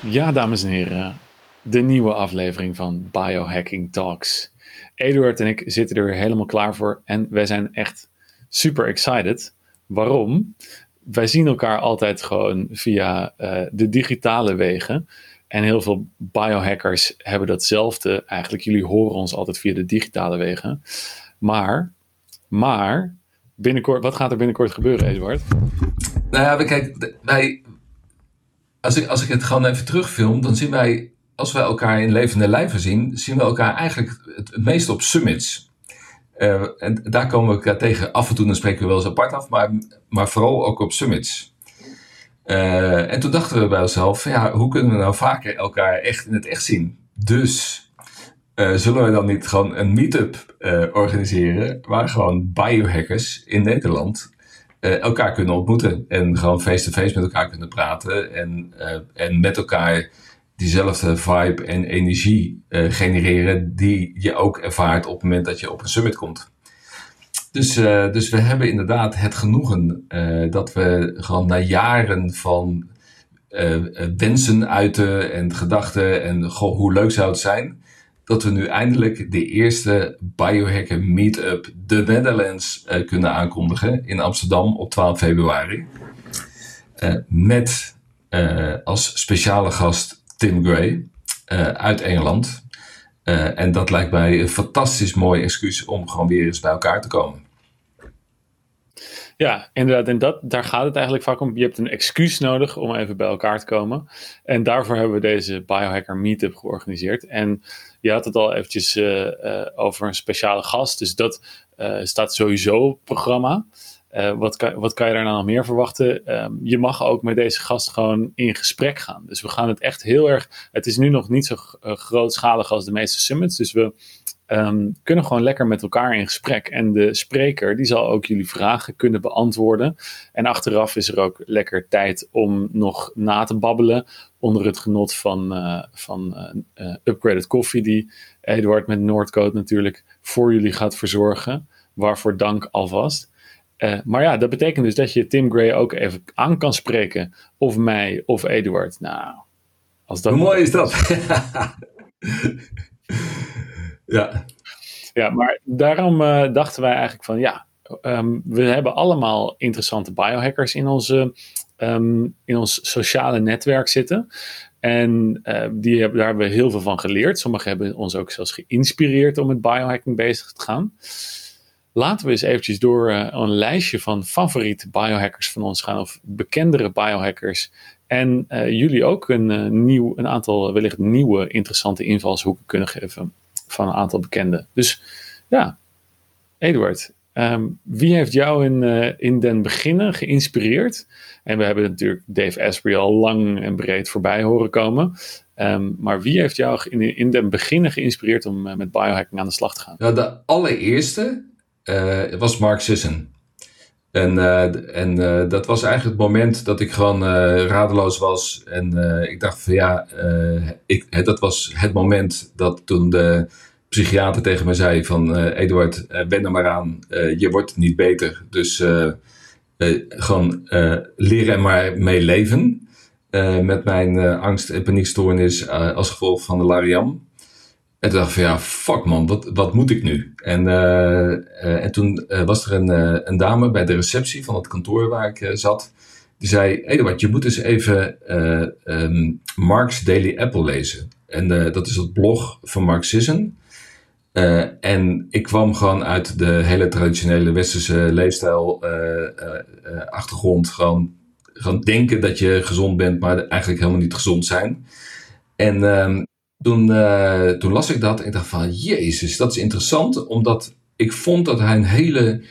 Ja, dames en heren. De nieuwe aflevering van Biohacking Talks. Eduard en ik zitten er helemaal klaar voor. En wij zijn echt super excited. Waarom? Wij zien elkaar altijd gewoon via uh, de digitale wegen. En heel veel biohackers hebben datzelfde. Eigenlijk, jullie horen ons altijd via de digitale wegen. Maar, maar, binnenkort, wat gaat er binnenkort gebeuren, Eduard? Nou ja, kijk, wij, als ik, als ik het gewoon even terugfilm, dan zien wij, als wij elkaar in levende lijven zien, zien we elkaar eigenlijk het, meest op summits. Uh, en daar komen we elkaar tegen. Af en toe dan spreken we wel eens apart af, maar, maar vooral ook op summits. Uh, en toen dachten we bij onszelf, ja, hoe kunnen we nou vaker elkaar echt in het echt zien? Dus uh, zullen we dan niet gewoon een meetup organiseren waar gewoon biohackers in Nederland uh, elkaar kunnen ontmoeten. En gewoon face-to-face met elkaar kunnen praten. En, uh, en met elkaar diezelfde vibe en energie uh, genereren die je ook ervaart op het moment dat je op een summit komt. Dus, dus we hebben inderdaad het genoegen dat we gewoon na jaren van wensen uiten en gedachten en goh, hoe leuk zou het zijn, dat we nu eindelijk de eerste Biohacker Meetup The Netherlands uh, kunnen aankondigen in Amsterdam op 12 februari. Uh, met uh, als speciale gast Tim Gray uit Engeland. en dat lijkt mij een fantastisch mooi excuus om gewoon weer eens bij elkaar te komen. Ja, inderdaad. En dat, daar gaat het eigenlijk vaak om. Je hebt een excuus nodig om even bij elkaar te komen. En daarvoor hebben we deze Biohacker Meetup georganiseerd. En je had het al eventjes uh, uh, over een speciale gast. Dus dat uh, staat sowieso op het programma. wat, kan, wat kan je daar nou nog meer verwachten? Um, je mag ook met deze gast gewoon in gesprek gaan. Dus we gaan het echt heel erg. Het is nu nog niet zo grootschalig als de meeste summits. Dus we um, kunnen gewoon lekker met elkaar in gesprek. En de spreker die zal ook jullie vragen kunnen beantwoorden. En achteraf is er ook lekker tijd om nog na te babbelen. Onder het genot van, uh, van uh, Upgraded Coffee, die Eduard met Noordcoat natuurlijk voor jullie gaat verzorgen. Waarvoor dank alvast. Uh, maar ja, dat betekent dus dat je Tim Gray ook even aan kan spreken. Of mij of Eduard. Nou, als dat. Hoe mooi is dat? Ja. Ja, maar daarom uh, dachten wij eigenlijk van ja, um, we hebben allemaal interessante biohackers in, onze, um, in ons sociale netwerk zitten. En uh, die hebben, daar hebben we heel veel van geleerd. Sommigen hebben ons ook zelfs geïnspireerd om met biohacking bezig te gaan. Laten we eens eventjes door uh, een lijstje van favoriete biohackers van ons gaan, of bekendere biohackers. En jullie ook een, nieuw, een aantal wellicht nieuwe interessante invalshoeken kunnen geven van een aantal bekenden. Dus ja, Eduard, um, wie heeft jou in, uh, in den beginnen geïnspireerd? En we hebben natuurlijk Dave Asprey al lang en breed voorbij horen komen. Um, maar wie heeft jou in, in den beginnen geïnspireerd om uh, met biohacking aan de slag te gaan? Ja, de allereerste uh, was Mark Sisson. En, uh, en uh, dat was eigenlijk het moment dat ik gewoon uh, radeloos was. En ik dacht van ja, ik, dat was het moment dat toen de psychiater tegen mij zei van Eduard, ben er maar aan, je wordt niet beter. Dus gewoon leren er maar mee leven. met mijn angst- en paniekstoornis als gevolg van de Lariam. En toen dacht ik van ja, fuck man, wat, wat moet ik nu? En, uh, uh, en toen uh, was er een, een dame bij de receptie van het kantoor waar ik zat. Die zei, Eduard, je moet eens even um, Mark's Daily Apple lezen. En dat is het blog van Mark Sisson. en ik kwam gewoon uit de hele traditionele westerse leefstijl achtergrond. Gewoon, gewoon denken dat je gezond bent, maar eigenlijk helemaal niet gezond zijn. En um, toen, uh, toen las ik dat en ik dacht van, jezus, dat is interessant, omdat ik vond dat hij een hele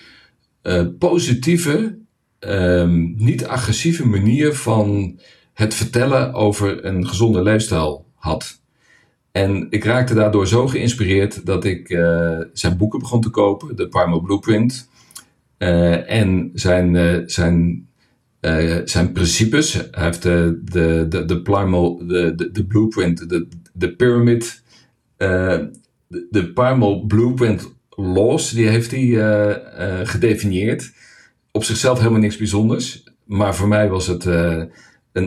uh, positieve, um, niet agressieve manier van het vertellen over een gezonde leefstijl had. En ik raakte daardoor zo geïnspireerd dat ik uh, zijn boeken begon te kopen, de Primal Blueprint. en zijn, zijn, zijn principes. Hij heeft de, de, de, de Primal, de, de, de Blueprint, de, de pyramid, uh, de, de Primal Blueprint Laws, die heeft hij uh, uh, gedefinieerd. Op zichzelf helemaal niks bijzonders. Maar voor mij was het een,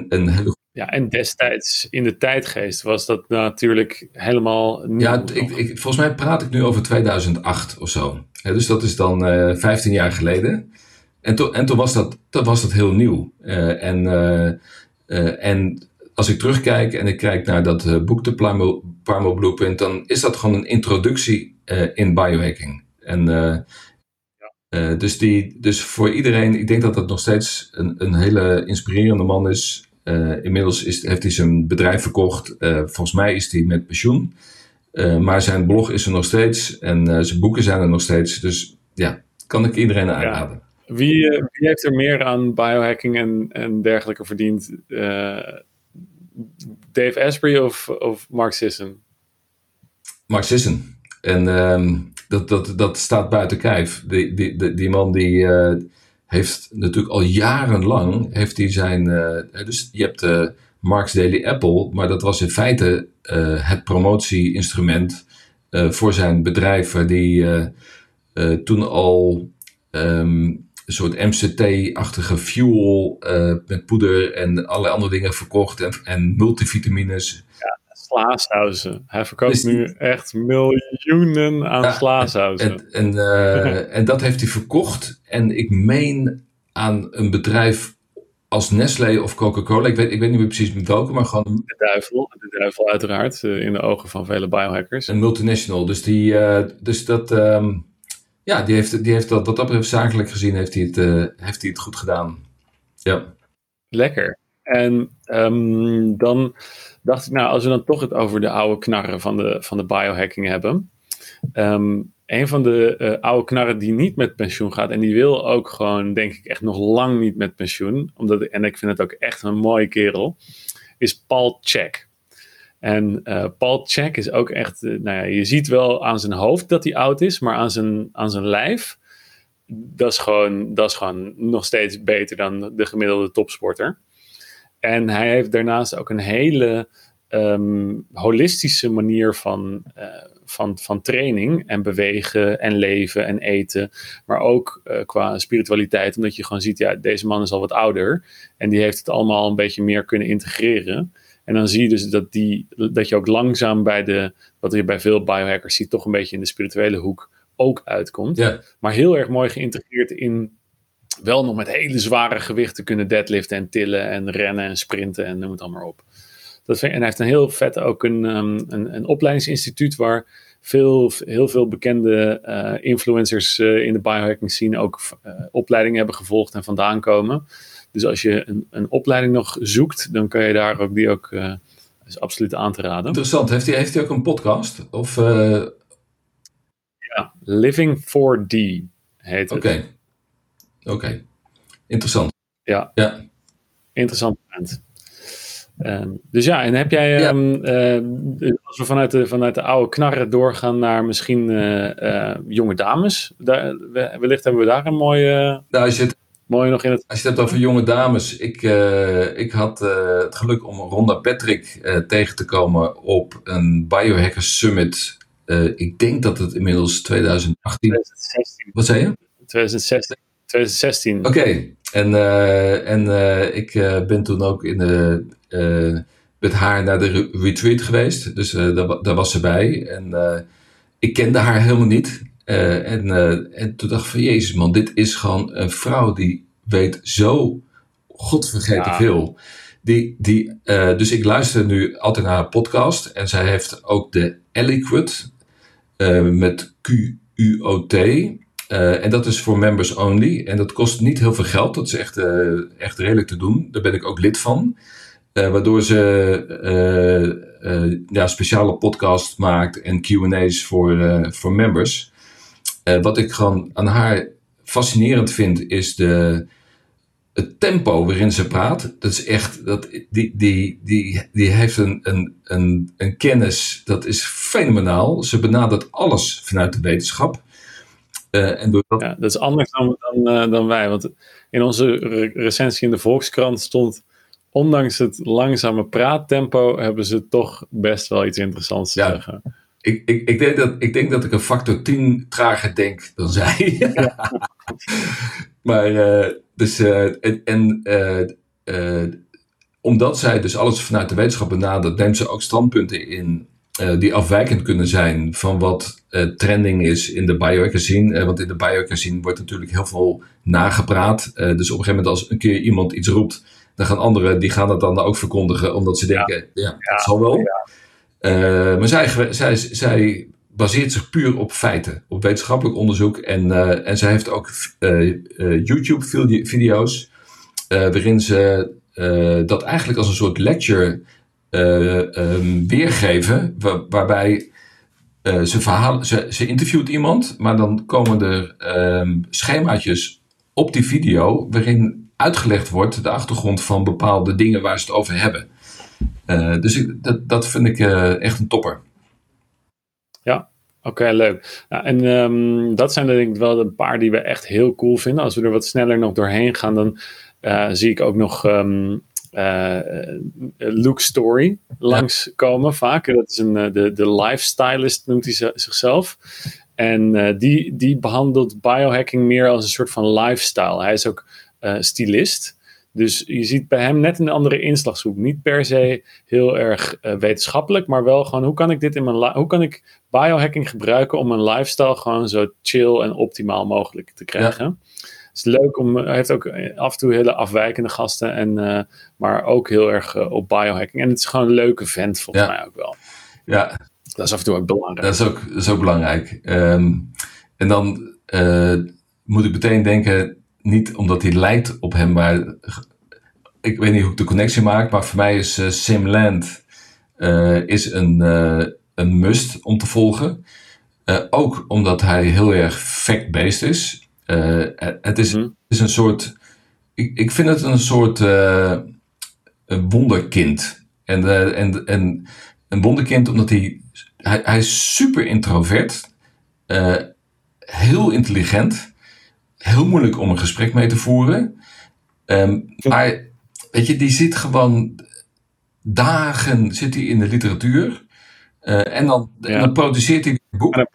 een hele Ja, en destijds in de tijdgeest was dat natuurlijk helemaal nieuw. Ja, ik, ik, volgens mij praat ik nu over 2008 of zo. dus dat is dan uh, 15 jaar geleden. En, to, en toen was dat, dat, was dat heel nieuw. En, en als ik terugkijk en ik kijk naar dat boek, de Primal, Blueprint, dan is dat gewoon een introductie in biohacking. En uh, dus, die, dus voor iedereen, ik denk dat dat nog steeds een, een hele inspirerende man is. Uh, inmiddels is, heeft hij zijn bedrijf verkocht. Uh, volgens mij is hij met pensioen. maar zijn blog is er nog steeds en zijn boeken zijn er nog steeds. Dus ja, kan ik iedereen aanraden. Ja. Wie, wie, heeft er meer aan biohacking en, en dergelijke verdiend? Dave Asprey of, of Mark Sisson? En um, dat, dat, dat staat buiten kijf. Die, die, die, man die uh, heeft natuurlijk al jarenlang, heeft hij zijn, uh, dus je hebt uh, Mark's Daily Apple, maar dat was in feite het promotie-instrument voor zijn bedrijf, waar die toen al um, een soort MCT-achtige fuel met poeder en allerlei andere dingen verkocht en, en multivitamines. Ja. Hij verkoopt dus nu echt miljoenen aan ja. En, en, uh, en, dat heeft hij verkocht. En ik meen aan een bedrijf als Nestlé of Coca-Cola. Ik weet, ik weet niet meer precies met welke, maar gewoon... De duivel, de duivel uiteraard, uh, in de ogen van vele biohackers. Een multinational. Dus, die, uh, dus dat... Um, ja, die heeft, die heeft dat, wat dat betreft zakelijk gezien, heeft hij het, heeft hij het goed gedaan. Ja. Lekker. En um, dan dacht ik, nou, als we dan toch het over de oude knarren van de, van de biohacking hebben. Um, een van de uh, oude knarren die niet met pensioen gaat, en die wil ook gewoon, denk ik, echt nog lang niet met pensioen, omdat, en ik vind het ook echt een mooie kerel, is Paul Check. En uh, Paul Check is ook echt, uh, nou ja, je ziet wel aan zijn hoofd dat hij oud is, maar aan zijn, aan zijn lijf, dat is, gewoon, dat is gewoon nog steeds beter dan de gemiddelde topsporter. En hij heeft daarnaast ook een hele ehm, holistische manier van, uh, van, van training en bewegen en leven en eten. Maar ook qua spiritualiteit, omdat je gewoon ziet, ja, deze man is al wat ouder. En die heeft het allemaal een beetje meer kunnen integreren. En dan zie je dus dat, die, dat je ook langzaam bij de, wat je bij veel biohackers ziet, toch een beetje in de spirituele hoek ook uitkomt. Ja. Maar heel erg mooi geïntegreerd in wel nog met hele zware gewichten kunnen deadliften en tillen en rennen en sprinten en noem het allemaal op. Dat vind, en hij heeft een heel vet ook een, um, een, een opleidingsinstituut waar veel, heel veel bekende uh, influencers uh, in de biohacking scene ook uh, opleidingen hebben gevolgd en vandaan komen. Dus als je een, een opleiding nog zoekt, dan kan je daar ook die ook is absoluut aan te raden. Interessant. Heeft hij, heeft hij ook een podcast? Of, Ja, Living 4D heet het. Oké. Oké, interessant. Ja, ja. interessant moment. Um, dus ja, en heb jij, ja. um, uh, als we vanuit de, vanuit de oude knarren doorgaan naar misschien uh, uh, jonge dames, daar, wellicht hebben we daar een mooie, nou, als je het, nog in het... Als je het hebt over jonge dames, ik, ik had het geluk om Ronda Patrick tegen te komen op een Biohackers Summit. ik denk dat het inmiddels 2018... 2016. Wat zei je? 2016. 2016. Oké, okay. en, en ik ben toen ook in de, met haar naar de retreat geweest. Dus daar, daar, was ze bij. En ik kende haar helemaal niet. En, en toen dacht ik van, jezus man, dit is gewoon een vrouw die weet zo godvergeten ja. veel. Die, die, dus ik luister nu altijd naar haar podcast. En zij heeft ook de Eliquid met Q-U-O-T. En dat is voor members only. En dat kost niet heel veel geld. Dat is echt, echt redelijk te doen. Daar ben ik ook lid van. Waardoor ze ja, speciale podcast maakt en QA's voor, voor members. Wat ik gewoon aan haar fascinerend vind, is de, het tempo waarin ze praat. Dat is echt, dat, die, die, die, die heeft een, een, een, een kennis, dat is fenomenaal. Ze benadert alles vanuit de wetenschap. Uh, en dat... Ja, dat is anders dan, dan, uh, dan wij. Want in onze re recensie in de Volkskrant stond. Ondanks het langzame praattempo hebben ze toch best wel iets interessants te ja. zeggen. Ik, ik, ik, denk dat, ik denk dat ik een factor 10 trager denk dan zij. Ja. maar, uh, dus, en, en omdat zij dus alles vanuit de wetenschap benadert, neemt ze ook standpunten in die afwijkend kunnen zijn van wat trending is in de biohacker scene. Want in de biohacker scene wordt natuurlijk heel veel nagepraat. dus op een gegeven moment als een keer iemand iets roept, dan gaan anderen die gaan dat dan ook verkondigen, omdat ze denken, ja, ja dat zal wel. Ja. Maar zij, zij, zij baseert zich puur op feiten, op wetenschappelijk onderzoek. En, en zij heeft ook YouTube-video's waarin ze dat eigenlijk als een soort lecture uh, um, weergeven, waarbij uh, ze, ze, ze interviewt iemand, maar dan komen er um, schemaatjes op die video waarin uitgelegd wordt de achtergrond van bepaalde dingen waar ze het over hebben. Uh, dus ik, dat, dat vind ik echt een topper. Ja, Oké, leuk. Nou, en um, dat zijn denk ik wel een paar die we echt heel cool vinden. Als we er wat sneller nog doorheen gaan, dan uh, zie ik ook nog um, uh, Luke Story langskomen vaak. Dat is een, eh, de, de lifestylist noemt hij zichzelf. En die, die behandelt biohacking meer als een soort van lifestyle. Hij is ook stylist. Dus je ziet bij hem net een andere inslagshoek. Niet per se heel erg uh, wetenschappelijk, maar wel gewoon hoe kan ik dit in mijn hoe kan ik biohacking gebruiken om mijn lifestyle gewoon zo chill en optimaal mogelijk te krijgen. Ja is leuk om. Hij heeft ook af en toe hele afwijkende gasten. En, uh, maar ook heel erg uh, op biohacking. En het is gewoon een leuke vent, volgens mij ook wel. Ja. Dat is af en toe ook belangrijk. Dat is ook, dat is ook belangrijk. Um, en dan moet ik meteen denken, niet omdat hij lijkt op hem, maar ik weet niet hoe ik de connectie maak, maar voor mij is uh, Sim Land is een, een must om te volgen. ook omdat hij heel erg fact-based is. Het is, mhm. is, een soort. Ik, ik vind het een soort een wonderkind. En, en, en een wonderkind omdat hij. Hij, hij is super introvert. heel intelligent. Heel moeilijk om een gesprek mee te voeren. Um, maar weet je, die zit gewoon dagen zit hij in de literatuur. en, dan, ja. en dan produceert hij boeken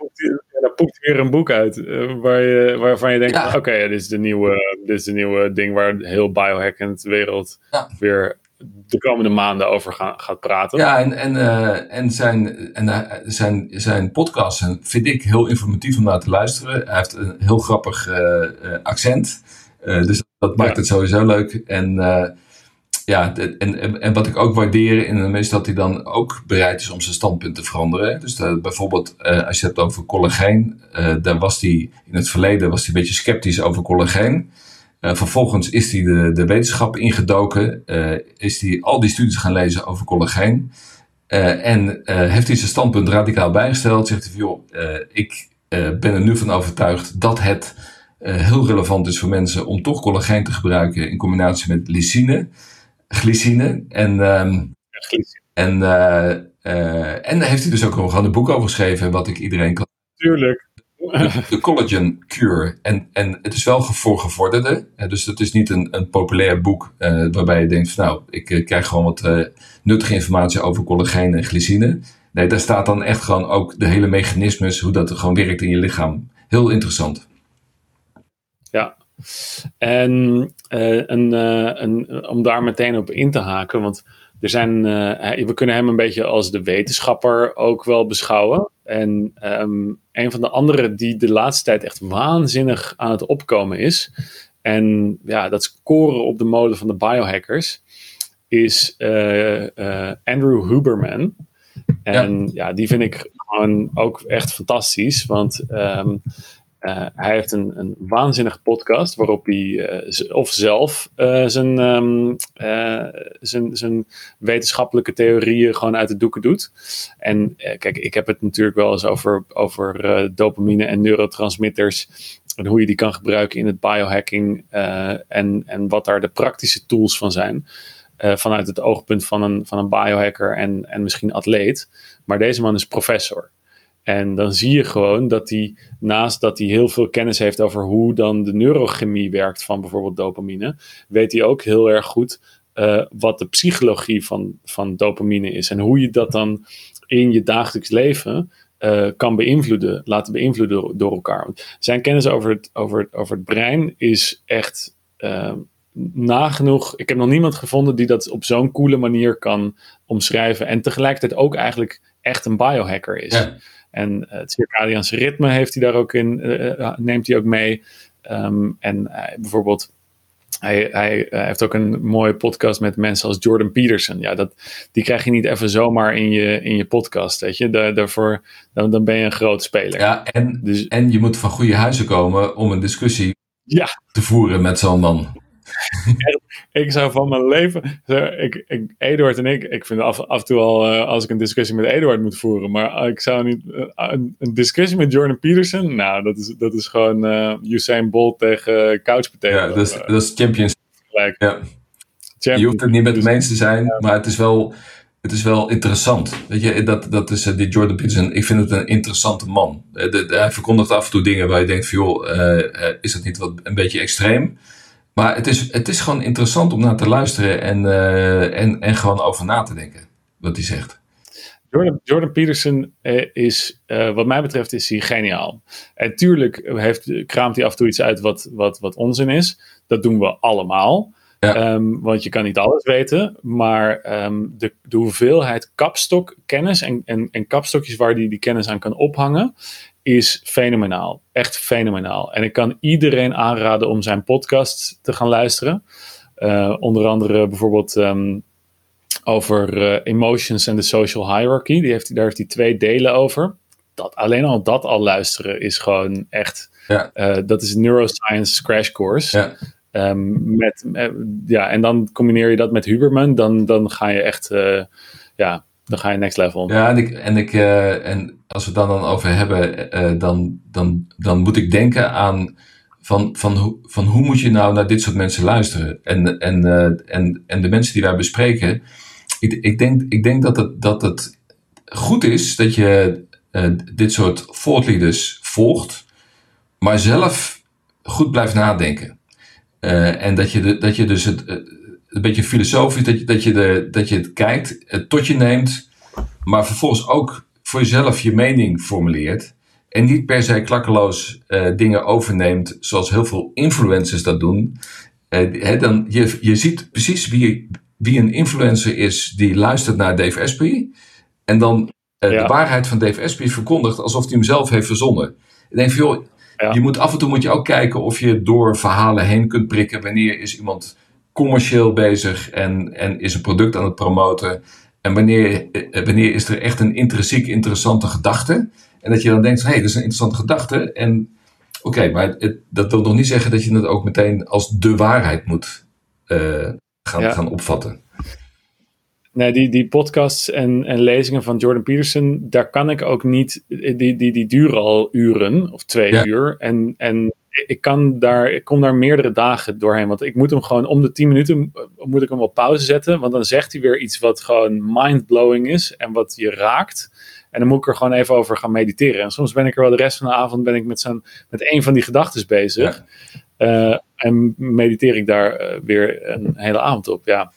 poept weer een boek uit uh, waar je, waarvan je denkt: oké, dit, is de nieuwe, dit is de nieuwe ding waar heel biohackend wereld weer de komende maanden over gaan, gaat praten. Ja, en, en, uh, en, zijn, en uh, zijn, zijn podcast vind ik heel informatief om naar te luisteren. Hij heeft een heel grappig accent. dus dat maakt het sowieso leuk. En ja, en, en, wat ik ook waardeer in hem is dat hij dan ook bereid is om zijn standpunt te veranderen. Dus bijvoorbeeld als je het hebt over collageen, daar was hij in het verleden was hij een beetje sceptisch over collageen. Uh, vervolgens is hij de, de wetenschap ingedoken, is hij al die studies gaan lezen over collageen. en heeft hij zijn standpunt radicaal bijgesteld. Zegt hij van joh, ik ben er nu van overtuigd dat het heel relevant is voor mensen om toch collageen te gebruiken in combinatie met lysine glycine. En, um, en, en daar heeft hij dus ook gewoon een boek over geschreven, wat ik iedereen kan. Tuurlijk. De, collagen cure. En, en het is wel voor gevorderden. Dus het is niet een, een populair boek uh, waarbij je denkt: van, nou, ik krijg gewoon wat nuttige informatie over collageen en glycine. Nee, daar staat dan echt gewoon ook de hele mechanismes, hoe dat gewoon werkt in je lichaam. Heel interessant. Ja, en een, een, om daar meteen op in te haken, want er zijn, we kunnen hem een beetje als de wetenschapper ook wel beschouwen. En um, een van de anderen die de laatste tijd echt waanzinnig aan het opkomen is, en ja, dat scoren op de molen van de biohackers, is Andrew Huberman. En ja. ja. die vind ik gewoon ook echt fantastisch, want um, uh, hij heeft een, een waanzinnige podcast waarop hij uh, of zelf uh, zijn, um, zijn, zijn wetenschappelijke theorieën gewoon uit de doeken doet. En kijk, ik heb het natuurlijk wel eens over, over dopamine en neurotransmitters en hoe je die kan gebruiken in het biohacking en, en wat daar de praktische tools van zijn. vanuit het oogpunt van een, van een biohacker en, en misschien atleet. Maar deze man is professor. En dan zie je gewoon dat hij, naast dat hij heel veel kennis heeft over hoe dan de neurochemie werkt van bijvoorbeeld dopamine, weet hij ook heel erg goed uh, wat de psychologie van, van dopamine is. En hoe je dat dan in je dagelijks leven uh, kan beïnvloeden, laten beïnvloeden door, door elkaar. zijn kennis over het, over, over het brein is echt uh, nagenoeg, ik heb nog niemand gevonden die dat op zo'n coole manier kan omschrijven. En tegelijkertijd ook eigenlijk echt een biohacker is. Ja. En het circadiaanse ritme heeft hij daar ook in, neemt hij ook mee. Ehm, en bijvoorbeeld hij, hij, heeft ook een mooie podcast met mensen als Jordan Peterson. Ja, dat, die krijg je niet even zomaar in je, in je podcast. Weet je? daarvoor, dan, dan ben je een groot speler. Ja, en, dus, en je moet van goede huizen komen om een discussie ja. te voeren met zo'n man. ik zou van mijn leven. Ik, ik, Eduard en ik, ik vind af, af en toe al uh, als ik een discussie met Eduard moet voeren. Maar ik zou niet. Uh, een, een, discussie met Jordan Peterson. Nou, dat is, dat is gewoon uh, Usain Bolt tegen Couch Potato. Ja, dat is, dat is Champions. Gelijk. Ja. Champions. Je hoeft het niet met hem eens te zijn, maar het is wel. Het is wel interessant. Weet je, dat, dat is die Jordan Peterson. Ik vind het een interessante man. Hij verkondigt af en toe dingen waar je denkt: van, joh, is dat niet wat een beetje extreem? Maar het is, het is gewoon interessant om naar te luisteren en, uh, en, en gewoon over na te denken wat hij zegt. Jordan, Jordan Peterson eh, is, uh, wat mij betreft, is hij geniaal. En tuurlijk heeft, kraamt hij af en toe iets uit wat, wat, wat onzin is. Dat doen we allemaal. Ja. Um, want je kan niet alles weten. Maar um, de, de hoeveelheid kapstokkennis en, en, en kapstokjes waar hij die, die kennis aan kan ophangen, is fenomenaal. Echt fenomenaal. En ik kan iedereen aanraden om zijn podcast te gaan luisteren. Uh, onder andere bijvoorbeeld um, over uh, emotions en de social hierarchy. Die heeft, daar heeft hij twee delen over. Dat, alleen al dat al luisteren is gewoon echt. Ja. Uh, dat is neuroscience crash course. Ja. Um, met, ja, en dan combineer je dat met Huberman, dan, dan ga je echt ja, dan ga je next level. Ja, en, ik, en, ik, uh, en als we het dan, dan over hebben, uh, dan, dan, dan moet ik denken aan van, van, van hoe moet je nou naar dit soort mensen luisteren? En, en, uh, en, en de mensen die wij bespreken, ik, ik, denk, ik denk dat het, dat het goed is dat je dit soort voortleaders volgt, maar zelf goed blijft nadenken. en dat je, de, dat je dus het een beetje filosofisch, dat je, dat je, de, dat je het kijkt, het tot je neemt, maar vervolgens ook voor jezelf je mening formuleert. En niet per se klakkeloos uh, dingen overneemt, zoals heel veel influencers dat doen. Uh, dan, je, je ziet precies wie, wie een influencer is die luistert naar Dave Asprey. En dan uh, ja. de waarheid van Dave Asprey verkondigt alsof hij hem zelf heeft verzonnen. Ik denk van joh, ja. je moet, af en toe moet je ook kijken of je door verhalen heen kunt prikken. Wanneer is iemand commercieel bezig en, en is een product aan het promoten. En wanneer, eh, wanneer is er echt een intrinsiek interessante gedachte? En dat je dan denkt, hé, hey, dat is een interessante gedachte. En oké, maar het, dat wil nog niet zeggen dat je het ook meteen als de waarheid moet uh, gaan, ja. gaan opvatten. Nee, die, die podcasts en, en lezingen van Jordan Peterson, daar kan ik ook niet. Die, die, die duren al uren of twee ja. uur. En, en ik, kan daar, ik kom daar meerdere dagen doorheen. Want ik moet hem gewoon om de 10 minuten moet ik hem op pauze zetten. Want dan zegt hij weer iets wat gewoon mind-blowing is en wat je raakt. En dan moet ik er gewoon even over gaan mediteren. En soms ben ik er wel de rest van de avond ben ik met, zo'n, met een van die gedachten bezig. Ja. Uh, en mediteer ik daar uh, weer een hele avond op. Ja,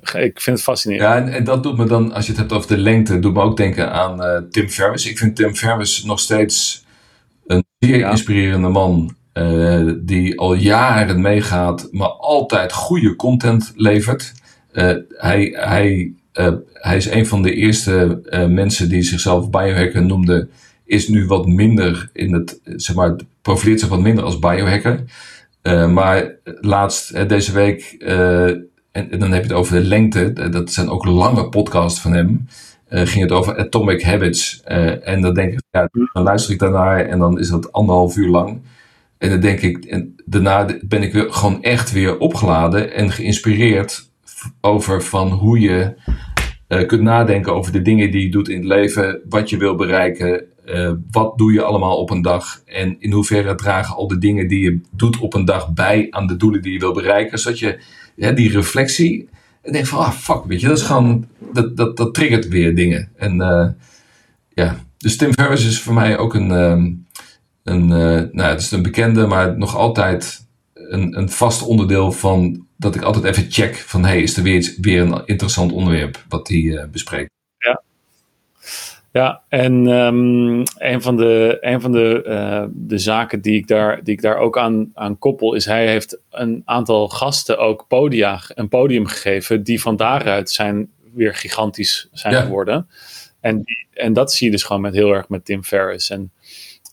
ik vind het fascinerend. Ja, en, en, dat doet me dan, als je het hebt over de lengte, doet me ook denken aan uh, Tim Ferriss. Ik vind Tim Ferriss nog steeds een zeer ja. inspirerende man. Uh, die al jaren meegaat, maar altijd goede content levert. Uh, hij, hij, uh, hij is een van de eerste mensen die zichzelf biohacker noemde. Is nu wat minder in het, zeg maar, profileert zich wat minder als biohacker. maar laatst, deze week, en, en, dan heb je het over de lengte, dat zijn ook lange podcasts van hem. ging het over Atomic Habits. en dan denk ik, ja, dan luister ik daarnaar en dan is dat anderhalf uur lang. En dan denk ik, en daarna ben ik weer, gewoon echt weer opgeladen en geïnspireerd over van hoe je uh, kunt nadenken over de dingen die je doet in het leven, wat je wil bereiken, uh, wat doe je allemaal op een dag en in hoeverre dragen al de dingen die je doet op een dag bij aan de doelen die je wil bereiken, zodat je die reflectie en denk van, ah fuck, weet je, dat is gewoon, dat, dat, dat triggert weer dingen. En uh, ja, dus Tim Ferriss is voor mij ook een, um, een, uh, nou, het is een bekende, maar nog altijd een, een vast onderdeel van dat ik altijd even check van hey, is er weer, iets, weer een interessant onderwerp wat hij uh, bespreekt. Ja. Ja, en um, een van de, een van de, uh, de zaken die ik daar, die ik daar ook aan, aan koppel, is hij heeft een aantal gasten ook podia, een podium gegeven, die van daaruit zijn weer gigantisch zijn ja. geworden. En, die, en dat zie je dus gewoon met heel erg met Tim Ferriss. En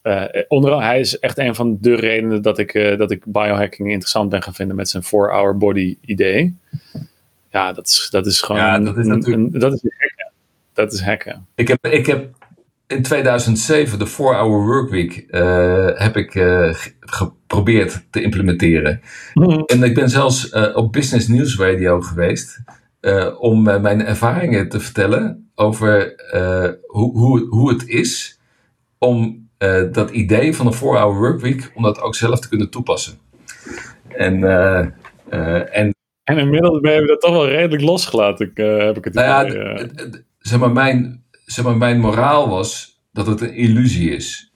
uh, onder hij is echt een van de redenen dat ik, uh, dat ik biohacking interessant ben gaan vinden met zijn 4-hour body idee. Ja, dat is, dat is gewoon ja, dat is natuurlijk... een, dat is hacken. Dat is hacken. Ik heb, ik heb in 2007 de 4-hour workweek uh, heb ik geprobeerd te implementeren. Mhm. En ik ben zelfs op Business News Radio geweest om mijn ervaringen te vertellen over hoe, hoe, hoe het is om uh, dat idee van een 4-hour workweek, om dat ook zelf te kunnen toepassen. En, uh, uh, en, en inmiddels ben je dat toch wel redelijk losgelaten, heb ik het nou ja, zeg, maar mijn, zeg maar, mijn moraal was dat het een illusie is.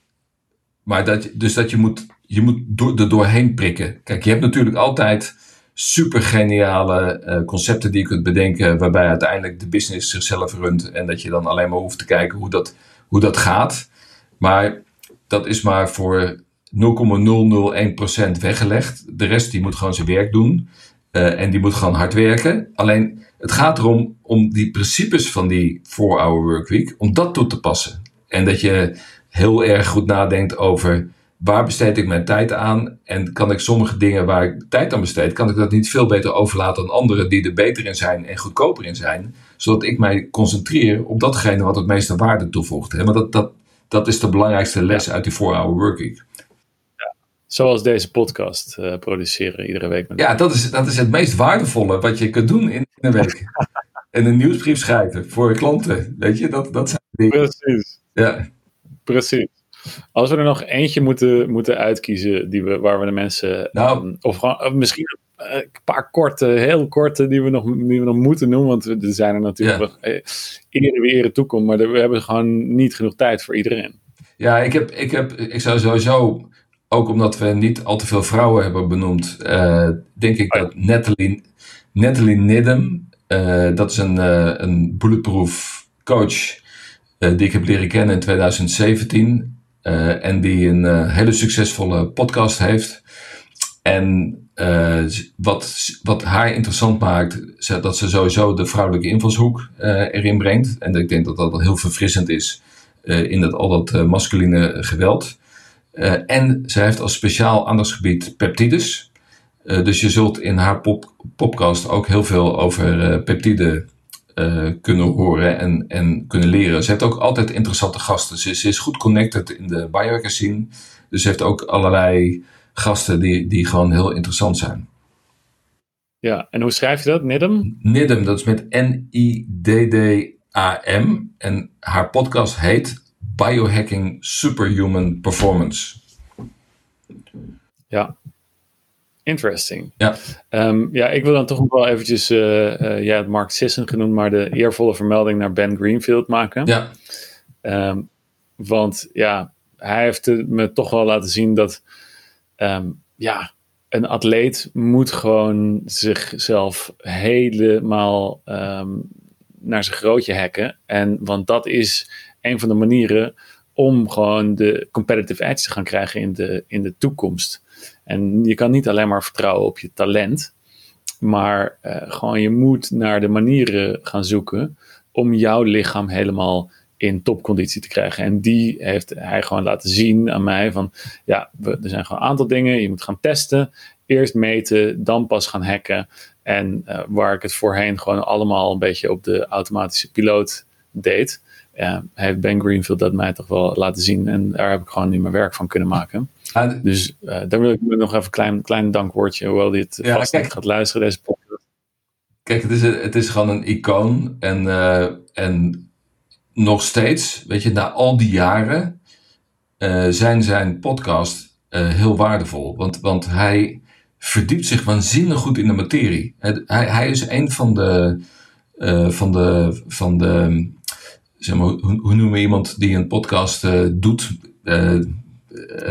Maar dat, dus dat je moet, je moet door, er doorheen prikken. Kijk, je hebt natuurlijk altijd super geniale concepten die je kunt bedenken, waarbij uiteindelijk de business zichzelf runt en dat je dan alleen maar hoeft te kijken hoe dat, hoe dat gaat. Maar dat is maar voor 0,001% weggelegd. De rest die moet gewoon zijn werk doen. Uh, en die moet gewoon hard werken. Alleen het gaat erom om die principes van die 4-hour workweek, om dat toe te passen. En dat je heel erg goed nadenkt over waar besteed ik mijn tijd aan? En kan ik sommige dingen waar ik tijd aan besteed, kan ik dat niet veel beter overlaten aan anderen die er beter in zijn en goedkoper in zijn? Zodat ik mij concentreer op datgene wat het meeste waarde toevoegt. Maar dat, dat, dat is de belangrijkste les uit die 4-hour workweek. Ja, zoals deze podcast uh, produceren iedere week. Met ja, dat is, dat is het meest waardevolle wat je kunt doen in een week. en een nieuwsbrief schrijven voor klanten. Weet je, dat, dat zijn dingen. Precies. Ja. Precies. Als we er nog eentje moeten, moeten uitkiezen die we, waar we de mensen. Nou, um, of of misschien een paar korte, heel korte, die we nog, die we nog moeten noemen. Want er zijn er natuurlijk nog ja. ere wie ere toekomt. Maar we hebben gewoon niet genoeg tijd voor iedereen. Ja, ik, heb, ik, heb, ik zou sowieso, ook omdat we niet al te veel vrouwen hebben benoemd, uh, denk ik dat Natalie, Natalie Nidham, uh, dat is een, uh, een bulletproof coach die ik heb leren kennen in 2017. en die een hele succesvolle podcast heeft. En uh, wat, wat haar interessant maakt, dat ze sowieso de vrouwelijke invalshoek uh, erin brengt. En ik denk dat dat heel verfrissend is uh, in dat, al dat masculine geweld. en ze heeft als speciaal aandachtsgebied peptides. dus je zult in haar pop, podcast ook heel veel over peptiden kunnen horen en, en kunnen leren. Ze heeft ook altijd interessante gasten. Ze, ze is goed connected in de biohacker scene. Dus ze heeft ook allerlei gasten die, die gewoon heel interessant zijn. Ja, en hoe schrijf je dat? Nidham? Nidham, dat is met N-I-D-D-A-M. En haar podcast heet Biohacking Superhuman Performance. Ja, interesting. Ja. Um, ja, ik wil dan toch nog wel eventjes, uh, uh, ja, Mark Sisson genoemd, maar de eervolle vermelding naar Ben Greenfield maken. Ja. Um, want ja, hij heeft me toch wel laten zien dat um, ja, een atleet moet gewoon zichzelf helemaal um, naar zijn grootje hacken. En, want dat is een van de manieren om gewoon de competitive edge te gaan krijgen in de, in de toekomst. En je kan niet alleen maar vertrouwen op je talent, maar uh, gewoon je moet naar de manieren gaan zoeken om jouw lichaam helemaal in topconditie te krijgen. En die heeft hij gewoon laten zien aan mij van, ja, we, er zijn gewoon een aantal dingen. Je moet gaan testen, eerst meten, dan pas gaan hacken. En uh, waar ik het voorheen gewoon allemaal een beetje op de automatische piloot deed, uh, heeft Ben Greenfield dat mij toch wel laten zien. En daar heb ik gewoon nu mijn werk van kunnen maken. Ah, dus uh, daar wil ik nog even een klein, klein dankwoordje, hoewel dit ja, vast kijk, niet gaat luisteren, deze podcast. Kijk, het is, het is gewoon een icoon. En, en nog steeds, weet je, na al die jaren, uh, zijn zijn podcast uh, heel waardevol. Want, want hij verdiept zich waanzinnig goed in de materie. Hij, hij is een van de, uh, van de, van de zeg maar, hoe, hoe noemen we iemand die een podcast doet?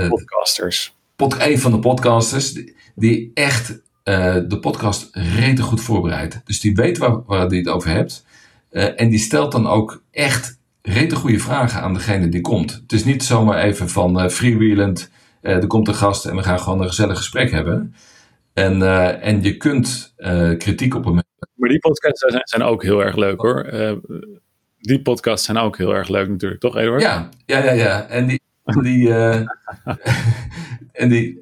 Podcasters. Pod, een van de podcasters die, die echt de podcast rete goed voorbereidt. Dus die weet waar, waar hij het over hebt. Uh, en die stelt dan ook echt rete goede vragen aan degene die komt. Het is niet zomaar even van uh, freewheelend, uh, er komt een gast en we gaan gewoon een gezellig gesprek hebben. En, en je kunt kritiek op hem Maar die podcasts zijn, zijn ook heel erg leuk hoor. die podcasts zijn ook heel erg leuk natuurlijk, toch Eduard? Ja, ja, ja. ja. En die... die en die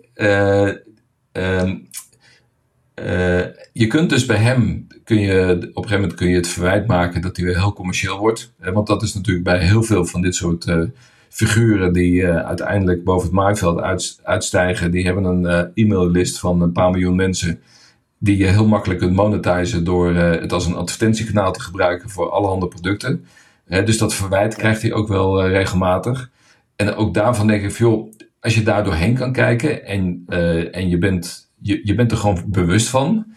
ehm, je kunt dus bij hem kun je op een gegeven moment kun je het verwijt maken dat hij weer heel commercieel wordt. Want dat is natuurlijk bij heel veel van dit soort uh, figuren die uh, uiteindelijk boven het maaiveld uit, uitstijgen. Die hebben een e-maillist van een paar miljoen mensen. Die je heel makkelijk kunt monetizen door het als een advertentiekanaal te gebruiken voor allerhande producten. dus dat verwijt krijgt hij ook wel regelmatig. En ook daarvan denk ik, joh, als je daar doorheen kan kijken en, en je, bent, je, je bent er gewoon bewust van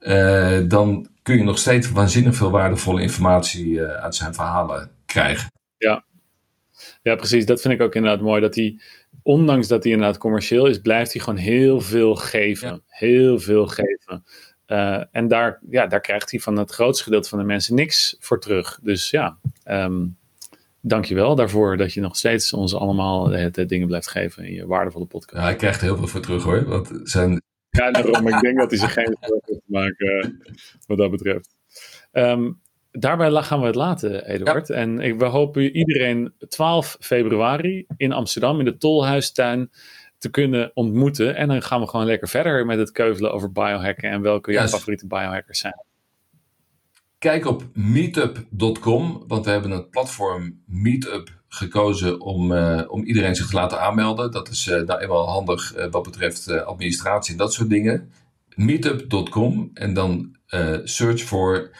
uh, dan kun je nog steeds waanzinnig veel waardevolle informatie uh, uit zijn verhalen krijgen. Ja. ja, precies. Dat vind ik ook inderdaad mooi. Dat hij, ondanks dat hij inderdaad commercieel is, blijft hij gewoon heel veel geven. Ja. Heel veel geven. Uh, en daar, ja, daar krijgt hij van het grootste gedeelte van de mensen niks voor terug. Dus ja, um, dankjewel daarvoor dat je nog steeds ons allemaal de dingen blijft geven in je waardevolle podcast. Ja, hij krijgt heel veel voor terug hoor. Want zijn, ja, daarom. Ik denk dat hij zich geen zorgen te maken eh, wat dat betreft. Um, daarbij gaan we het laten, Eduard. En ik, we hopen iedereen 12 februari in Amsterdam in de Tolhuistuin te kunnen ontmoeten. En dan gaan we gewoon lekker verder met het keuvelen over biohacken en welke jouw favoriete biohackers zijn. Kijk op meetup.com, want we hebben het platform Meetup gekozen om, uh, om iedereen zich te laten aanmelden. Dat is uh, nou eenmaal handig uh, wat betreft administratie en dat soort dingen. Meetup.com en dan search voor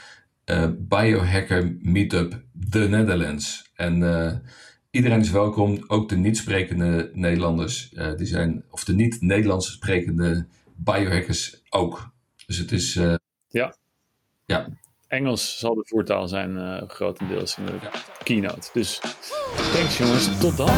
Biohacker Meetup The Netherlands. En iedereen is welkom, ook de niet-sprekende Nederlanders, die zijn, of de niet-Nederlands sprekende biohackers ook. Dus het is. ja. Ja. Engels zal de voertaal zijn, uh, grotendeels in de keynote. Dus thanks jongens, tot dan.